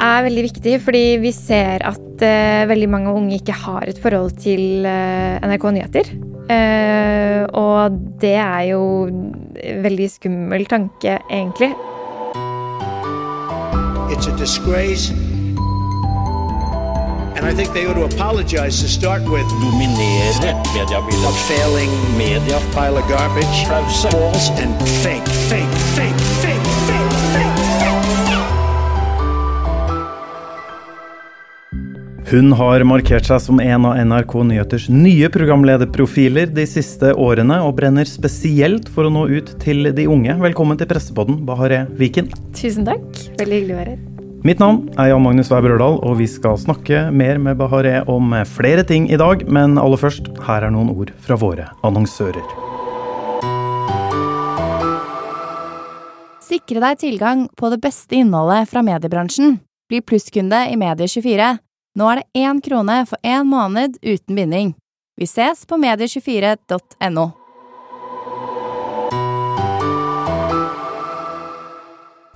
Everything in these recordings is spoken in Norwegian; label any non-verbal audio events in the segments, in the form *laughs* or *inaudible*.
er veldig viktig, fordi vi ser at uh, veldig mange unge ikke har et forhold til uh, NRK Nyheter. Uh, og det er jo en veldig skummel tanke, egentlig. It's a disgrace. And I think they ought to apologize to start with. Dominere mediebildet. Failing media. Pile of garbage. False and fake, fake, fake, fake, Hun har markert seg som en av NRK Nyheters nye programlederprofiler de siste årene, og brenner spesielt for å nå ut til de unge. Velkommen til Pressepodden, Bahareh Viken. Tusen takk. Veldig hyggelig å være her. Mitt navn er Jan Magnus Weiber Brørdal, og vi skal snakke mer med Bahareh om flere ting i dag. Men aller først, her er noen ord fra våre annonsører. Sikre deg tilgang på det beste innholdet fra mediebransjen. Bli plusskunde i Medie24. Nå er det én krone for én måned uten binding. Vi ses på medie24.no.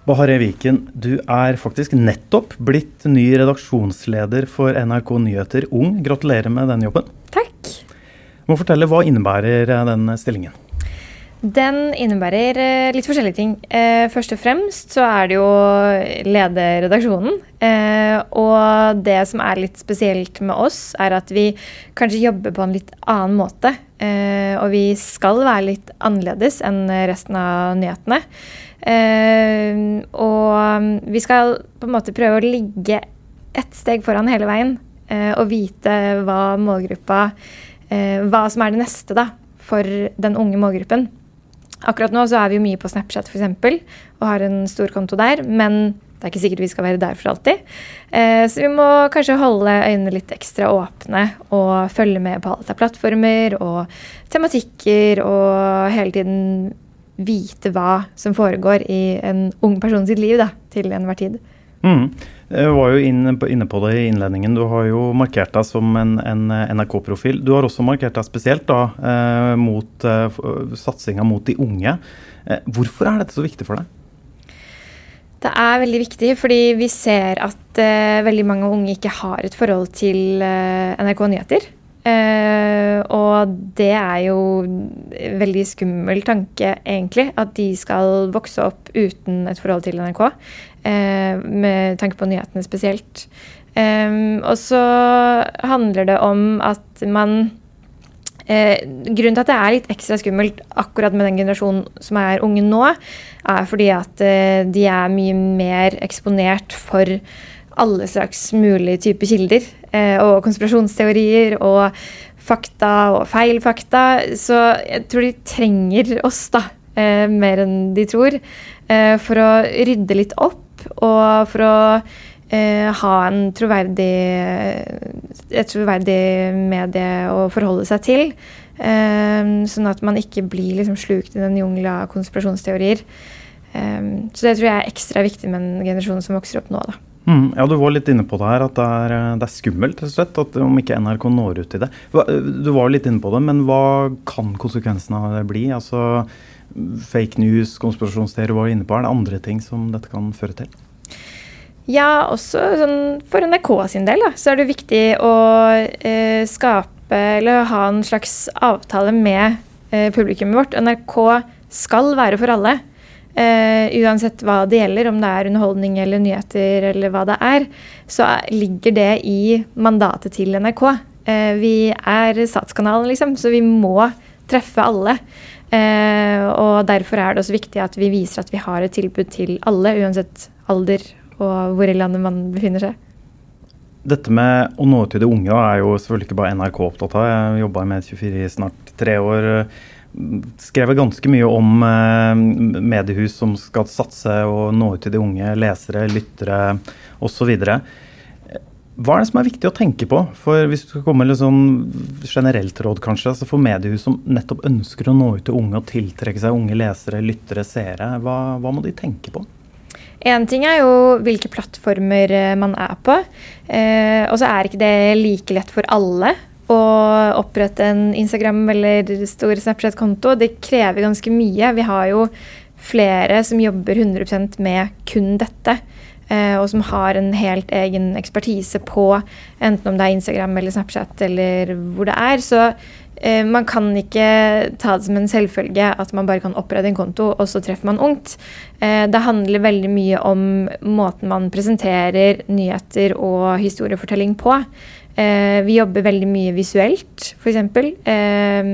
Bahareh Viken, du er faktisk nettopp blitt ny redaksjonsleder for NRK Nyheter Ung. Gratulerer med den jobben. Takk. Må fortelle, Hva innebærer den stillingen? Den innebærer eh, litt forskjellige ting. Eh, først og fremst så er det jo lede redaksjonen. Eh, og det som er litt spesielt med oss, er at vi kanskje jobber på en litt annen måte. Og vi skal være litt annerledes enn resten av nyhetene. Og vi skal på en måte prøve å ligge ett steg foran hele veien. Og vite hva målgruppa Hva som er det neste da, for den unge målgruppen. Akkurat nå så er vi jo mye på Snapchat f.eks. og har en stor konto der. Men det er ikke sikkert vi skal være der for alltid. Eh, så vi må kanskje holde øynene litt ekstra åpne og følge med på alt av plattformer og tematikker og hele tiden vite hva som foregår i en ung person sitt liv da, til enhver tid. Mm. Jeg var jo inne på, det i innledningen. Du har jo markert deg som en, en NRK-profil. Du har også markert deg spesielt da, eh, mot eh, satsinga mot de unge. Eh, hvorfor er dette så viktig for deg? Det er veldig viktig fordi vi ser at uh, veldig mange unge ikke har et forhold til uh, NRK Nyheter. Uh, og det er jo en veldig skummel tanke, egentlig, at de skal vokse opp uten et forhold til NRK. Uh, med tanke på nyhetene spesielt. Um, og så handler det om at man uh, Grunnen til at det er litt ekstra skummelt akkurat med den generasjonen som er unge nå, er fordi at de er mye mer eksponert for alle slags mulige typer kilder. Eh, og konspirasjonsteorier og fakta og feil fakta. Så jeg tror de trenger oss, da, eh, mer enn de tror, eh, for å rydde litt opp. Og for å ha en troverdig, et troverdig medie å forholde seg til. sånn at man ikke blir liksom slukt i den jungla av konspirasjonsteorier. så det tror jeg er ekstra viktig med en generasjon som vokser opp nå. da. Mm, ja, Du var litt inne på det her, at det er, det er skummelt rett og slett, at om ikke NRK når ut til det. Du var litt inne på det, men hva kan konsekvensene av det bli? Altså, Fake news, konspirasjonsteorier, var inne på. Er det andre ting som dette kan føre til? Ja, også sånn, for NRK sin del da, så er det viktig å eh, skape eller ha en slags avtale med eh, publikummet vårt. NRK skal være for alle. Uh, uansett hva det gjelder, om det er underholdning eller nyheter eller hva det er, så ligger det i mandatet til NRK. Uh, vi er statskanalen, liksom, så vi må treffe alle. Uh, og derfor er det også viktig at vi viser at vi har et tilbud til alle, uansett alder og hvor i landet man befinner seg. Dette med å nå ut til de unge er jo selvfølgelig ikke bare NRK opptatt av. Jeg jobba med 24 i snart tre år skrevet ganske mye om eh, mediehus som skal satse og nå ut til de unge lesere, lyttere osv. Hva er det som er viktig å tenke på? For Hvis du skal komme med litt sånn generelt råd, kanskje, altså for mediehus som nettopp ønsker å nå ut til unge og tiltrekke seg unge lesere, lyttere, seere, hva, hva må de tenke på? Én ting er jo hvilke plattformer eh, man er på. Eh, og så er ikke det like lett for alle å opprette en Instagram eller stor Snapchat-konto. Det krever ganske mye. Vi har jo flere som jobber 100% med kun dette. eh, og som har en helt egen ekspertise på enten om det er Instagram eller Snapchat eller hvor det er. Så eh, man kan ikke ta det som en selvfølge at man bare kan opprette en konto, og så treffer man ungt. Eh, det handler veldig mye om måten man presenterer nyheter og historiefortelling på. Eh, vi jobber veldig mye visuelt, f.eks. Eh,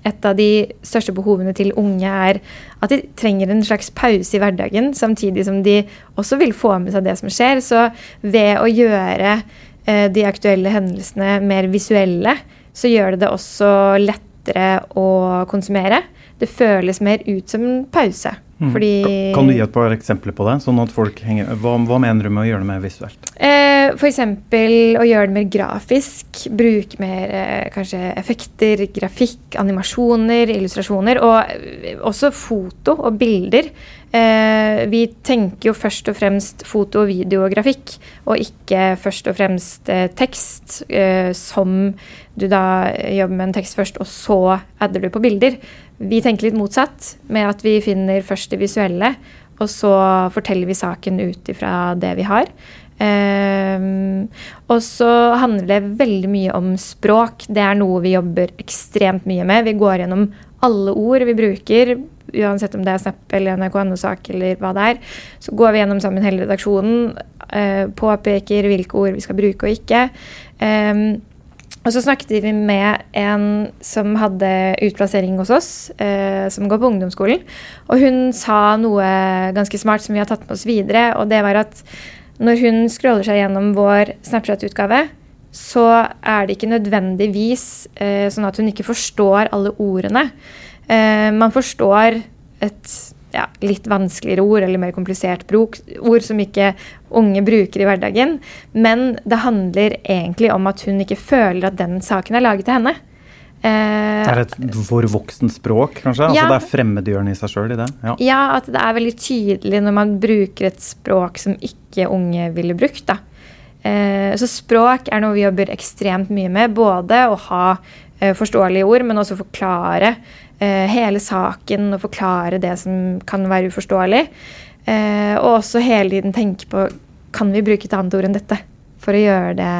et av de største behovene til unge er at de trenger en slags pause i hverdagen, samtidig som de også vil få med seg det som skjer. Så ved å gjøre eh, de aktuelle hendelsene mer visuelle, så gjør det det også lettere å konsumere. Det føles mer ut som en pause. Mm. Fordi, kan du gi et par eksempler på det? sånn at folk henger, hva, hva mener du med å gjøre det mer visuelt? Eh, F.eks. å gjøre det mer grafisk. Bruke mer eh, kanskje effekter, grafikk, animasjoner, illustrasjoner. Og eh, også foto og bilder. Eh, vi tenker jo først og fremst foto, video og grafikk, og ikke først og fremst eh, tekst, eh, som du da jobber med en tekst først, og så adder du på bilder. Vi tenker litt motsatt, med at vi finner først det visuelle, og så forteller vi saken ut ifra det vi har. Um, og så handler det veldig mye om språk. Det er noe vi jobber ekstremt mye med. Vi går gjennom alle ord vi bruker, uansett om det er Snap eller NRK.no-sak eller hva det er. Så går vi gjennom sammen hele redaksjonen, uh, påpeker hvilke ord vi skal bruke og ikke. Um, og så snakket vi med en som hadde utplassering hos oss, eh, som går på ungdomsskolen. Og hun sa noe ganske smart som vi har tatt med oss videre, og det var at når hun scroller seg gjennom vår Snapchat-utgave, så er det ikke nødvendigvis eh, sånn at hun ikke forstår alle ordene. Eh, man forstår et ja, litt vanskeligere ord eller mer komplisert bruk, ord som ikke unge bruker i hverdagen. Men det handler egentlig om at hun ikke føler at den saken er laget til henne. Eh, det er et for voksent språk, kanskje? Altså, ja, altså Det er fremmedgjørende i seg sjøl? Ja. ja. at det er veldig tydelig når man bruker et språk som ikke unge ville brukt. da. Eh, så språk er noe vi jobber ekstremt mye med. Både å ha eh, forståelige ord, men også forklare hele saken og forklare det som kan være uforståelig. Eh, og også hele tiden tenke på kan vi bruke et annet ord enn dette for å gjøre det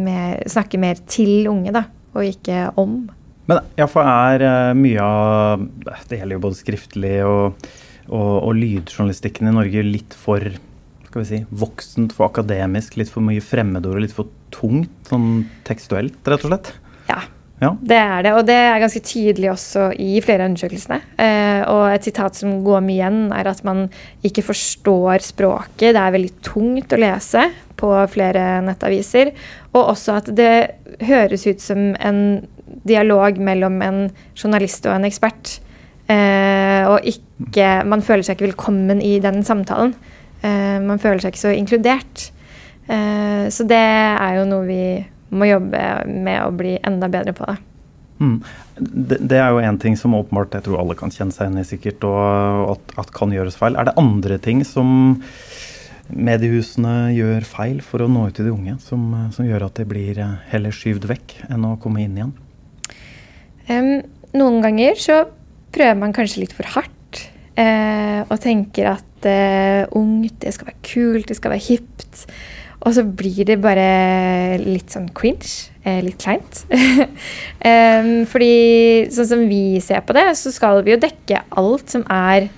mer, snakke mer til unge, da, og ikke om. Men ja, for er uh, mye av Det gjelder jo både skriftlig og, og, og, lydjournalistikken i Norge litt for skal vi si, voksent, for akademisk, litt for mye fremmedord og litt for tungt sånn tekstuelt, rett og slett? Ja, ja. Det er det, og det er ganske tydelig også i flere av undersøkelsene. Eh, og et sitat som går mye igjen, er at man ikke forstår språket. Det er veldig tungt å lese på flere nettaviser. Og også at det høres ut som en dialog mellom en journalist og en ekspert. Eh, og ikke Man føler seg ikke velkommen i den samtalen. Eh, man føler seg ikke så inkludert. Eh, så det er jo noe vi må jobbe med å bli enda bedre på det. Mm. Det, det, er jo én ting som åpenbart jeg tror alle kan kjenne seg igjen i, sikkert, og at, at, kan gjøres feil. Er det andre ting som mediehusene gjør feil for å nå ut til de unge, som, som gjør at de blir eh, heller skyvd vekk enn å komme inn igjen? Um, noen ganger så prøver man kanskje litt for hardt eh, og tenker at eh, ungt, det skal være kult, det skal være hipt. Og så blir det bare litt sånn cringe. Eh, litt kleint. *laughs* fordi sånn som vi ser på det, så skal vi jo dekke alt som er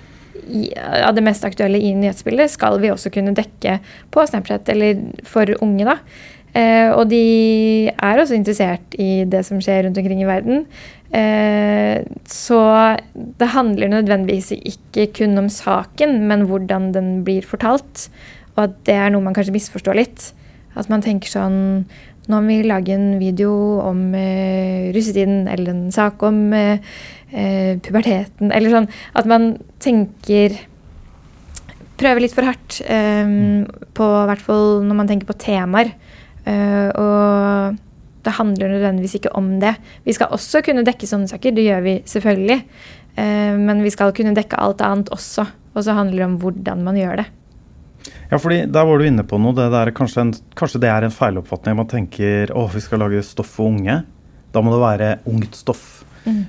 av det mest aktuelle i nyhetsbildet, skal vi også kunne dekke på Snapchat eller for unge, da. Uh, og de er også interessert i det som skjer rundt omkring i verden. Uh, så det handler nødvendigvis ikke kun om saken, men hvordan den blir fortalt. Og at det er noe man kanskje misforstår litt. At man tenker sånn Nå må vi lage en video om eh, russetiden, eller en sak om uh, uh, puberteten, eller sånn. At man tenker Prøver litt for hardt. Um, på hvert fall når man tenker på temaer. Uh, og det handler nødvendigvis ikke om det. Vi skal også kunne dekke sånne saker, det gjør vi selvfølgelig. Uh, men vi skal kunne dekke alt annet også. Og så handler det om hvordan man gjør det. Ja, fordi Der var du inne på noe. Det der, kanskje, en, kanskje, det er en feiloppfatning. Man tenker å, vi skal lage stoff for unge. Da må det være ungt stoff. Mm.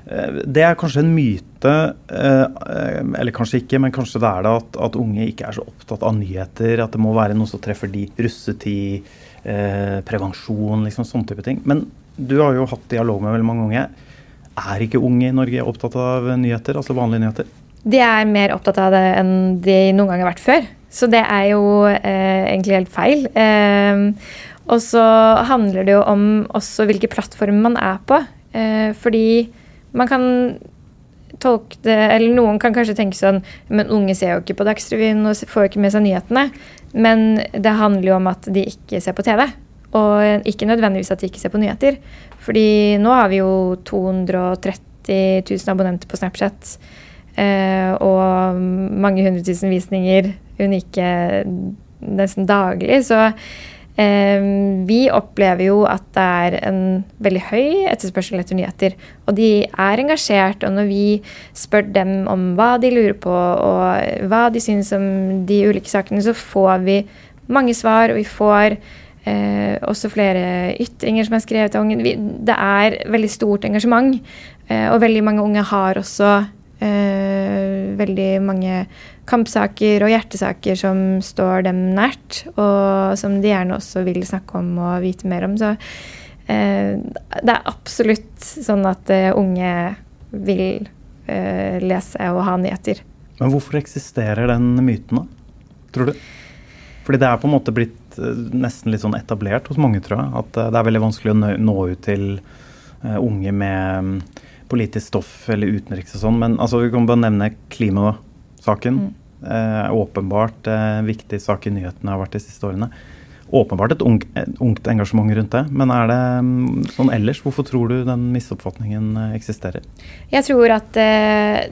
Det er kanskje en myte, eller kanskje ikke, men kanskje det er det at, at, unge ikke er så opptatt av nyheter. At det må være noe som treffer de. Russetid, prevensjon, liksom sånne type ting. Men du har jo hatt dialog med veldig mange unge. Er ikke unge i Norge opptatt av nyheter, altså vanlige nyheter? De er mer opptatt av det enn de noen gang har vært før. Så det er jo eh, egentlig helt feil. Eh, og så handler det jo om også hvilke plattformer man er på. Eh, fordi man kan tolke det Eller noen kan kanskje tenke sånn Men unge ser jo ikke på Dagsrevyen og får jo ikke med seg nyhetene. Men det handler jo om at de ikke ser på TV. Og ikke nødvendigvis at de ikke ser på nyheter. Fordi nå har vi jo 230 000 abonnenter på Snapchat. Eh, og mange hundre tusen visninger unike nesten daglig. Så eh, vi opplever jo at det er en veldig høy etterspørsel etter nyheter. Og de er engasjert, og når vi spør dem om hva de lurer på, og hva de syns om de ulike sakene, så får vi mange svar, og vi får Eh, også flere ytringer som er skrevet av unge. Det er veldig stort engasjement. Eh, og veldig mange unge har også eh, veldig mange kampsaker og hjertesaker som står dem nært, og som de gjerne også vil snakke om og vite mer om. Så eh, det er absolutt sånn at eh, unge vil eh, lese og ha nyheter. Men hvorfor eksisterer den myten, da? Tror du? Fordi det er på en måte blitt eh, nesten litt sånn etablert hos mange, tror jeg. At eh, det er veldig vanskelig å nå ut til unge med mm, politisk stoff eller utenriks og sånn. Men altså, vi kan bare nevne klimasaken. Mm. Eh, åpenbart eh, viktig sak i nyhetene har vært de siste årene. Åpenbart et ungt, ungt, engasjement rundt det. Men er det mm, sånn ellers? Hvorfor tror du den misoppfatningen eh, eksisterer? Jeg tror at eh,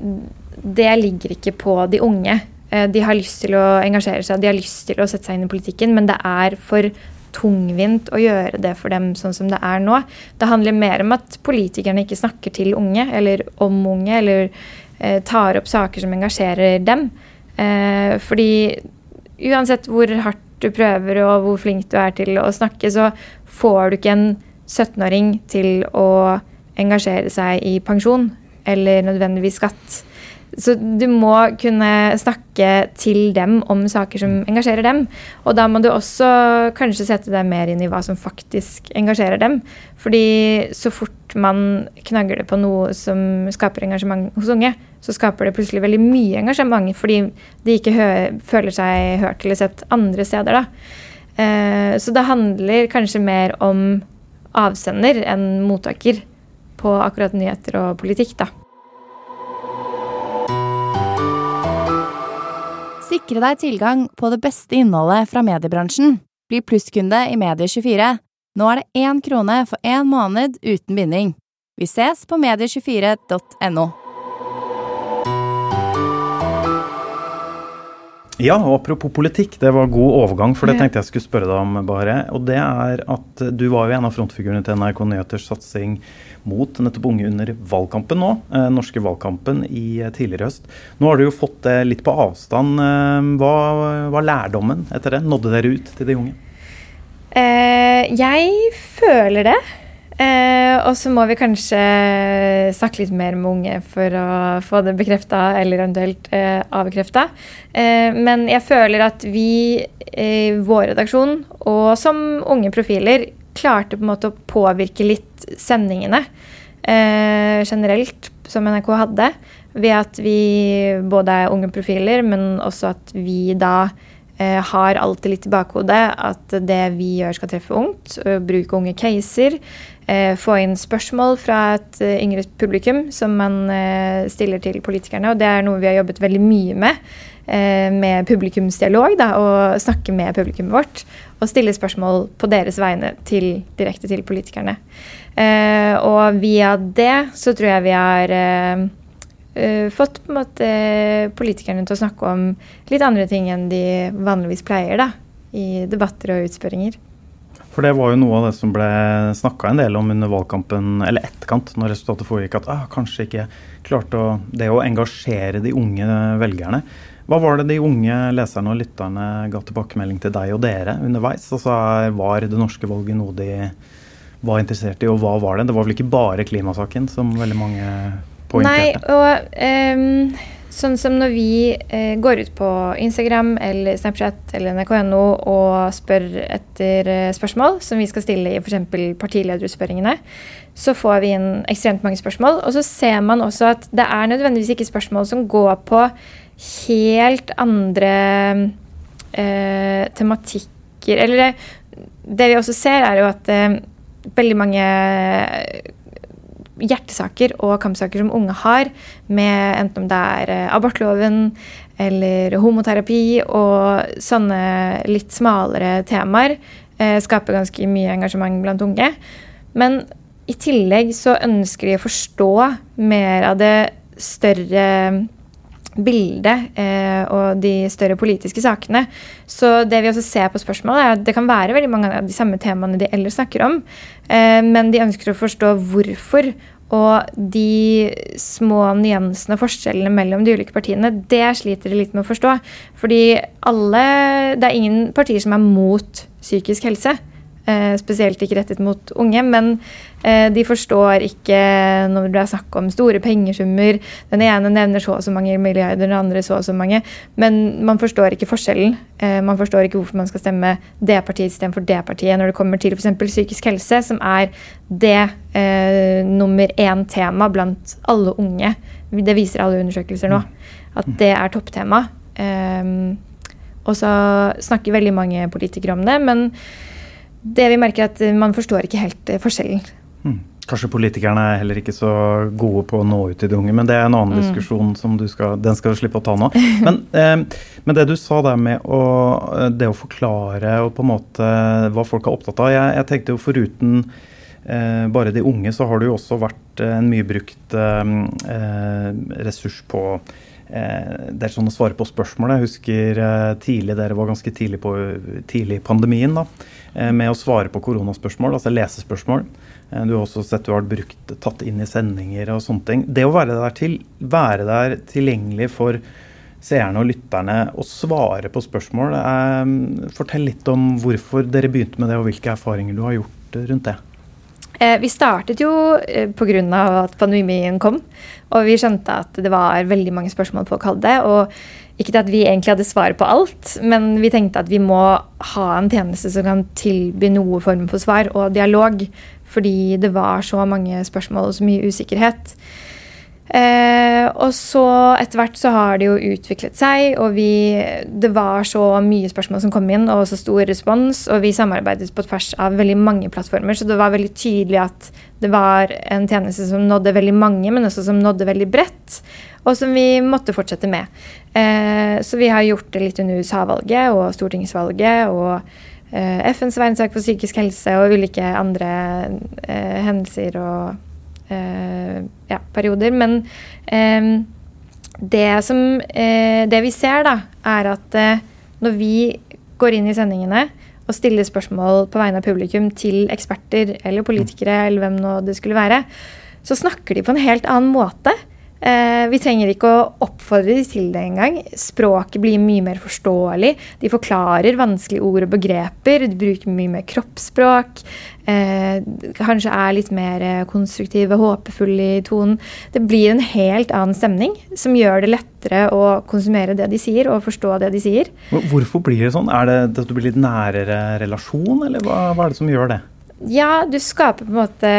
det ligger ikke på de unge. Eh, de har lyst til å engasjere seg, de har lyst til å sette seg inn i politikken, men det er for tungvint å gjøre det for dem sånn som det er nå. Det handler mer om at politikerne ikke snakker til unge eller om unge, eller eh, tar opp saker som engasjerer dem. Eh, fordi uansett hvor hardt du prøver og hvor flink du er til å snakke, så får du ikke en 17-åring til å engasjere seg i pensjon eller nødvendigvis skatt. Så du må kunne snakke til dem om saker som engasjerer dem. Og da må du også kanskje sette deg mer inn i hva som faktisk engasjerer dem. Fordi så fort man knagler på noe som skaper engasjement hos unge, så skaper det plutselig veldig mye engasjement fordi de ikke føler seg hørt eller sett andre steder. da. Eh, så det handler kanskje mer om avsender enn mottaker på akkurat nyheter og politikk, da. Sikre deg tilgang på det beste innholdet fra mediebransjen. Bli plusskunde i Medie24. Nå er det én krone for én måned uten binding. Vi ses på medie24.no. Ja, og apropos politikk, det var god overgang, for det tenkte jeg skulle spørre deg om, Bare. Og det er at du var jo en av frontfigurene til NRK Nyheters satsing mot nettopp unge under valgkampen nå, eh, norske valgkampen i eh, tidligere høst. Nå har du jo fått det litt på avstand. Eh, hva var lærdommen etter det? Nådde dere ut til de unge? Eh, jeg føler det. Eh, og så må vi kanskje snakke litt mer med unge for å få det bekrefta eller eventuelt eh, avkrefta. Eh, men jeg føler at vi i vår redaksjon, og som unge profiler, klarte på en måte å påvirke litt sendingene eh, generelt som NRK hadde. Ved at vi både er unge profiler, men også at vi da eh, har alltid litt i bakhodet at det vi gjør skal treffe ungt. Bruke unge caser. Eh, få inn spørsmål fra et eh, yngre publikum som man eh, stiller til politikerne. Og det er noe vi har jobbet veldig mye med. Med publikumsdialog, da, og snakke med publikummet vårt. Og stille spørsmål på deres vegne til, direkte til politikerne. Og via det så tror jeg vi har fått på en måte politikerne til å snakke om litt andre ting enn de vanligvis pleier, da. I debatter og utspørringer. For det var jo noe av det som ble snakka en del om under valgkampen, eller etterkant, når resultatet foregikk, at ah, kanskje ikke klarte å, det å engasjere de unge velgerne. Hva var det de unge leserne og lytterne ga tilbakemelding til deg og dere underveis? Altså, var det norske valget noe de var interessert i, og hva var det? Det var vel ikke bare klimasaken som veldig mange poengterte? Nei, og um, sånn som når vi eh, går ut på Instagram eller Snapchat eller nrk.no og spør etter eh, spørsmål som vi skal stille i f.eks. partilederutspørringene, så får vi inn ekstremt mange spørsmål. Og så ser man også at det er nødvendigvis ikke spørsmål som går på helt andre eh, tematikker Eller det, det, vi også ser, er jo at veldig mange hjertesaker og kampsaker som unge har, med enten om det er eh, abortloven eller homoterapi og sånne litt smalere temaer, eh, skaper ganske mye engasjement blant unge. Men i tillegg så ønsker de å forstå mer av det større bildet eh, og de større politiske sakene. Så det vi også ser på spørsmålet, er at det kan være veldig mange av de samme temaene de ellers snakker om, eh, men de ønsker å forstå hvorfor. Og de små nyansene og forskjellene mellom de ulike partiene, det sliter de litt med å forstå. Fordi alle Det er ingen partier som er mot psykisk helse. Eh, spesielt ikke rettet mot unge. Men de forstår ikke når det er snakk om store pengesummer. Den ene nevner så og så mange milliarder, den andre så og så mange. Men man forstår ikke forskjellen. Eh, man forstår ikke hvorfor man skal stemme det partiet istedenfor det partiet når det kommer til f.eks. psykisk helse, som er det eh, nummer én tema blant alle unge. Det viser alle undersøkelser nå. At det er topptema. Eh, og så snakker veldig mange politikere om det. men det vi merker, er at man forstår ikke helt eh, forskjellen. Mm. Kanskje politikerne er heller ikke så gode på å nå ut til de unge, men det er en annen mm. diskusjon som du skal, den skal du slippe å ta nå. Men, *laughs* eh, men, det du sa der med å, eh, det å forklare og på en måte hva folk er opptatt av Jeg, jeg tenkte jo foruten eh, bare de unge, så har det jo også vært en mye brukt eh, ressurs på eh, det er sånn å svare på spørsmål. Jeg husker tidlig, dere var ganske tidlig på tidlig pandemien. da, Eh, med å svare på koronaspørsmål, altså lesespørsmål. Eh, du har også sett du har brukt, tatt inn i sendinger og sånne ting. Det å være der, til, være der tilgjengelig for seerne og lytterne og svare på spørsmål. Eh, fortell litt om hvorfor dere begynte med det, og hvilke erfaringer du har gjort rundt det. Eh, vi startet jo eh, pga. at pandemien kom, og vi skjønte at det var veldig mange spørsmål folk hadde. og ikke til at vi egentlig hadde svaret på alt, men vi tenkte at vi må ha en tjeneste som kan tilby noe form for svar og dialog. Fordi det var så mange spørsmål og så mye usikkerhet. Eh, og så etter hvert så har det jo utviklet seg, og vi, det var så mye spørsmål som kom inn, og så stor respons. Og vi samarbeidet på tvers av veldig mange plattformer, så det var veldig tydelig at det var en tjeneste som nådde veldig mange, men også som nådde veldig bredt. Og som vi måtte fortsette med. Eh, så vi har gjort det litt under USA-valget og stortingsvalget og eh, FNs verdensdag for psykisk helse og ulike andre eh, hendelser og ja, perioder. Men eh, det som eh, Det vi ser, da, er at når vi går inn i sendingene og stiller spørsmål på vegne av publikum til eksperter eller politikere, eller hvem nå det skulle være, så snakker de på en helt annen måte. Eh, vi trenger ikke å oppfordre de til det engang. Språket blir mye mer forståelig. De forklarer vanskelige ord og begreper. De bruker mye mer kroppsspråk. Eh, kanskje er litt mer konstruktive, håpefulle i tonen. Det blir en helt annen stemning som gjør det lettere å konsumere det de sier, og forstå det de sier. Hvorfor blir det sånn? Er det at du blir litt nærere relasjon, eller hva, hva er det som gjør det? Ja, du skaper på en måte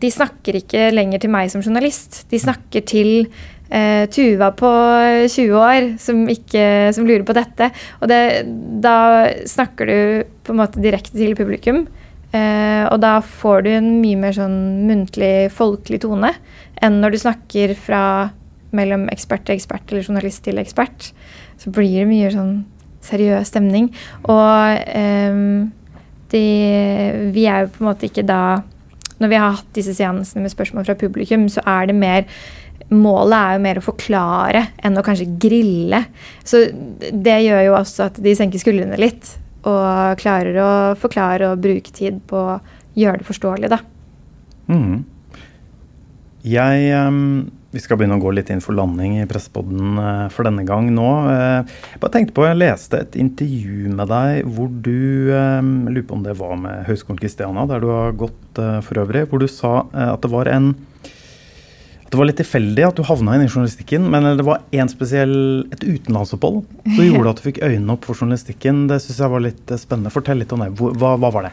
de snakker ikke lenger til meg som journalist. De snakker til eh, Tuva på 20 år som, ikke, som lurer på dette. Og det, da snakker du på en måte direkte til publikum. Eh, og da får du en mye mer sånn muntlig, folkelig tone enn når du snakker fra mellom ekspert til ekspert eller journalist til ekspert. Så blir det mye sånn seriøs stemning. Og eh, de, vi er jo på en måte ikke da når vi har hatt disse seansene med spørsmål fra publikum, så er det mer Målet er jo mer å forklare enn å kanskje grille. Så det gjør jo også at de senker skuldrene litt. Og klarer å forklare og bruke tid på å gjøre det forståelig, da. Mm. Jeg um, Vi skal begynne å gå litt inn for landing i Presspodden eh, for denne gang nå. Eh, jeg bare tenkte på, jeg leste et intervju med deg hvor du jeg lurer på om det var med Høgskolen Kristiania, der du har gått for øvrig, hvor du sa at det var en det var litt tilfeldig at du havna inn i journalistikken, men det var en spesiell, et utenlandsopphold som *laughs* gjorde at du fikk øynene opp for journalistikken. Det syns jeg var litt spennende. Fortell litt om det. Hva, hva var det?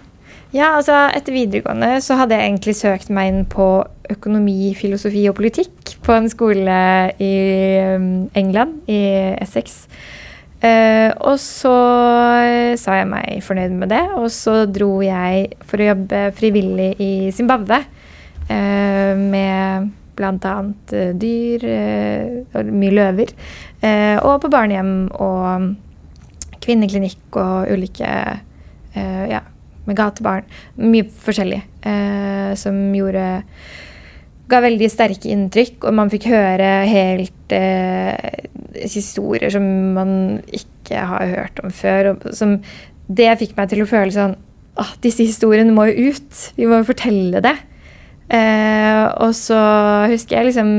Ja, altså Etter videregående så hadde jeg egentlig søkt meg inn på økonomi, filosofi og politikk på en skole i um, England, i Essex. Uh, og så sa jeg meg fornøyd med det, og så dro jeg for å jobbe frivillig i Zimbabwe. Uh, med bl.a. Uh, dyr og mye løver. og på barnehjem og kvinneklinikk og ulike ja, med gatebarn. Mye forskjellig eh, som gjorde ga veldig sterke inntrykk, og man fikk høre helt eh, historier som man ikke har hørt om før. Og som det fikk meg til å føle sånn at Disse historiene må jo ut. Vi må jo fortelle det. Eh, og så husker jeg liksom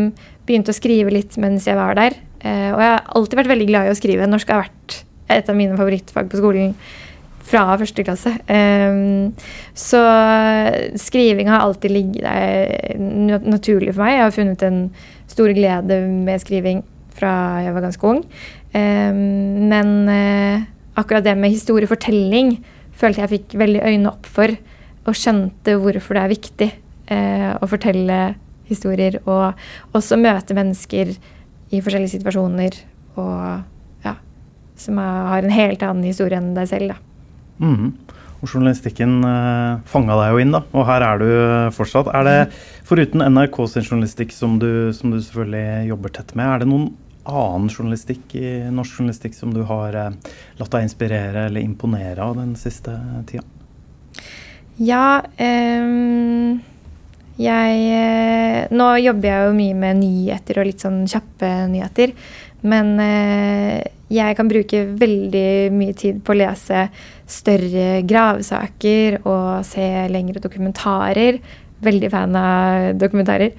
begynte å skrive litt mens jeg var der. Eh, og jeg har alltid vært veldig glad i å skrive. Norsk har vært et av mine favorittfag på skolen fra første klasse. Um, så skriving har alltid ligget der naturlig for meg. Jeg har funnet en stor glede med skriving fra jeg var ganske ung. Um, men uh, akkurat det med historiefortelling følte jeg fikk veldig øynene opp for, og skjønte hvorfor det er viktig uh, å fortelle historier, og også møte mennesker i forskjellige situasjoner og ja, som har en helt annen historie enn deg selv. da. Mm. Og journalistikken eh, fanga deg jo inn, da. Og her er du eh, fortsatt. Er det, foruten NRK sin journalistikk, som du, som du, selvfølgelig jobber tett med, er det noen annen journalistikk i norsk journalistikk som du har eh, latt deg inspirere eller imponere av den siste tida? Ja um, Jeg eh, Nå jobber jeg jo mye med nyheter og litt sånn kjappe nyheter. Men uh, jeg kan bruke veldig mye tid på å lese større gravsaker og se lengre dokumentarer. Veldig fan av dokumentarer.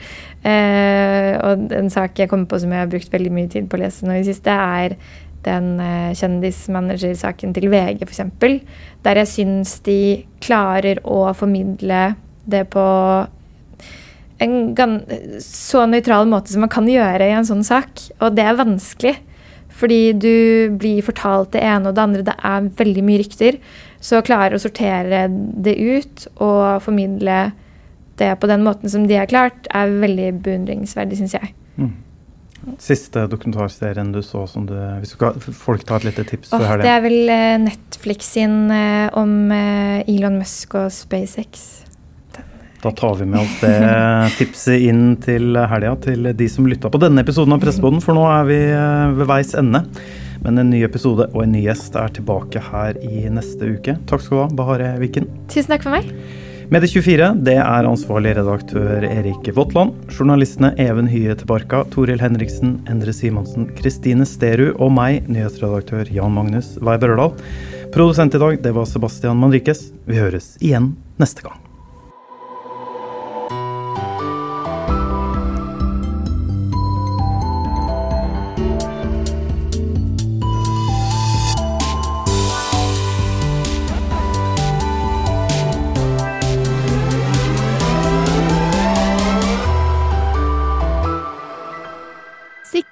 Eh, og en sak jeg kommer på som jeg har brukt veldig mye tid på å lese nå i det siste, er den eh, kjendismanagersaken til VG, f.eks. Der jeg syns de klarer å formidle det på en så nøytral måte som man kan gjøre i en sånn sak. Og det er vanskelig. Fordi du blir fortalt det ene og det andre. Det er veldig mye rykter. Så å klare å sortere det ut og formidle det på den måten som de har klart, er veldig beundringsverdig, syns jeg. Mm. Siste dokumentarserien du så som du Hvis du kan, folk tar et lite tips oh, det. det. er vel eh, Netflix sin eh, om eh, Elon Musk og SpaceX. Da tar vi med alt det tipset inn til helga til de som lytta på denne episoden av Presseboden, for nå er vi eh, ved veis ende. Men en ny episode og en ny gjest er tilbake her i neste uke. Takk skal du ha, Bahare Viken. Tusen takk for meg. Medie24 det er ansvarlig redaktør Erik Våtland. Journalistene Even Hye Tebarka, Toril Henriksen, Endre Simonsen, Kristine Sterud og meg, nyhetsredaktør Jan Magnus Weiber Ørdal. Produsent i dag det var Sebastian Manrikes. Vi høres igjen neste gang.